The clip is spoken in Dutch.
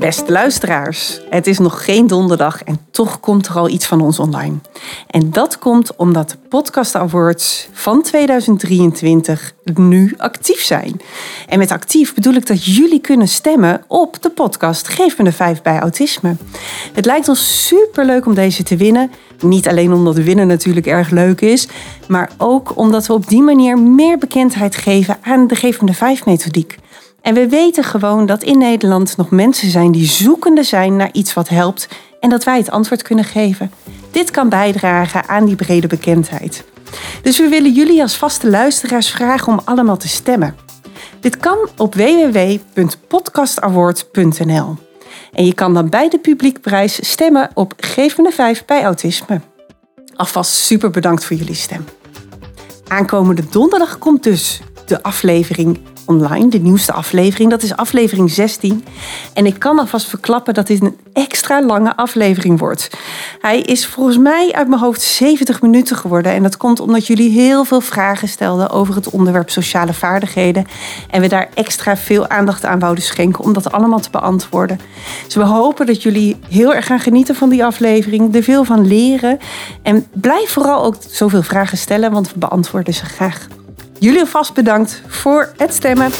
Beste luisteraars, het is nog geen donderdag en toch komt er al iets van ons online. En dat komt omdat de Podcast Awards van 2023 nu actief zijn. En met actief bedoel ik dat jullie kunnen stemmen op de podcast Geef me de 5 bij autisme. Het lijkt ons super leuk om deze te winnen. Niet alleen omdat winnen natuurlijk erg leuk is, maar ook omdat we op die manier meer bekendheid geven aan de Geef me de 5 methodiek. En we weten gewoon dat in Nederland nog mensen zijn die zoekende zijn naar iets wat helpt en dat wij het antwoord kunnen geven. Dit kan bijdragen aan die brede bekendheid. Dus we willen jullie als vaste luisteraars vragen om allemaal te stemmen. Dit kan op www.podcastaward.nl. En je kan dan bij de publiekprijs stemmen op Geef me de 5 bij autisme. Alvast super bedankt voor jullie stem. Aankomende donderdag komt dus de aflevering online, de nieuwste aflevering. Dat is aflevering 16. En ik kan alvast verklappen dat dit een extra lange aflevering wordt. Hij is volgens mij uit mijn hoofd 70 minuten geworden. En dat komt omdat jullie heel veel vragen stelden over het onderwerp sociale vaardigheden. En we daar extra veel aandacht aan wouden schenken om dat allemaal te beantwoorden. Dus we hopen dat jullie heel erg gaan genieten van die aflevering, er veel van leren. En blijf vooral ook zoveel vragen stellen, want we beantwoorden ze graag. Jullie alvast bedankt voor het stemmen.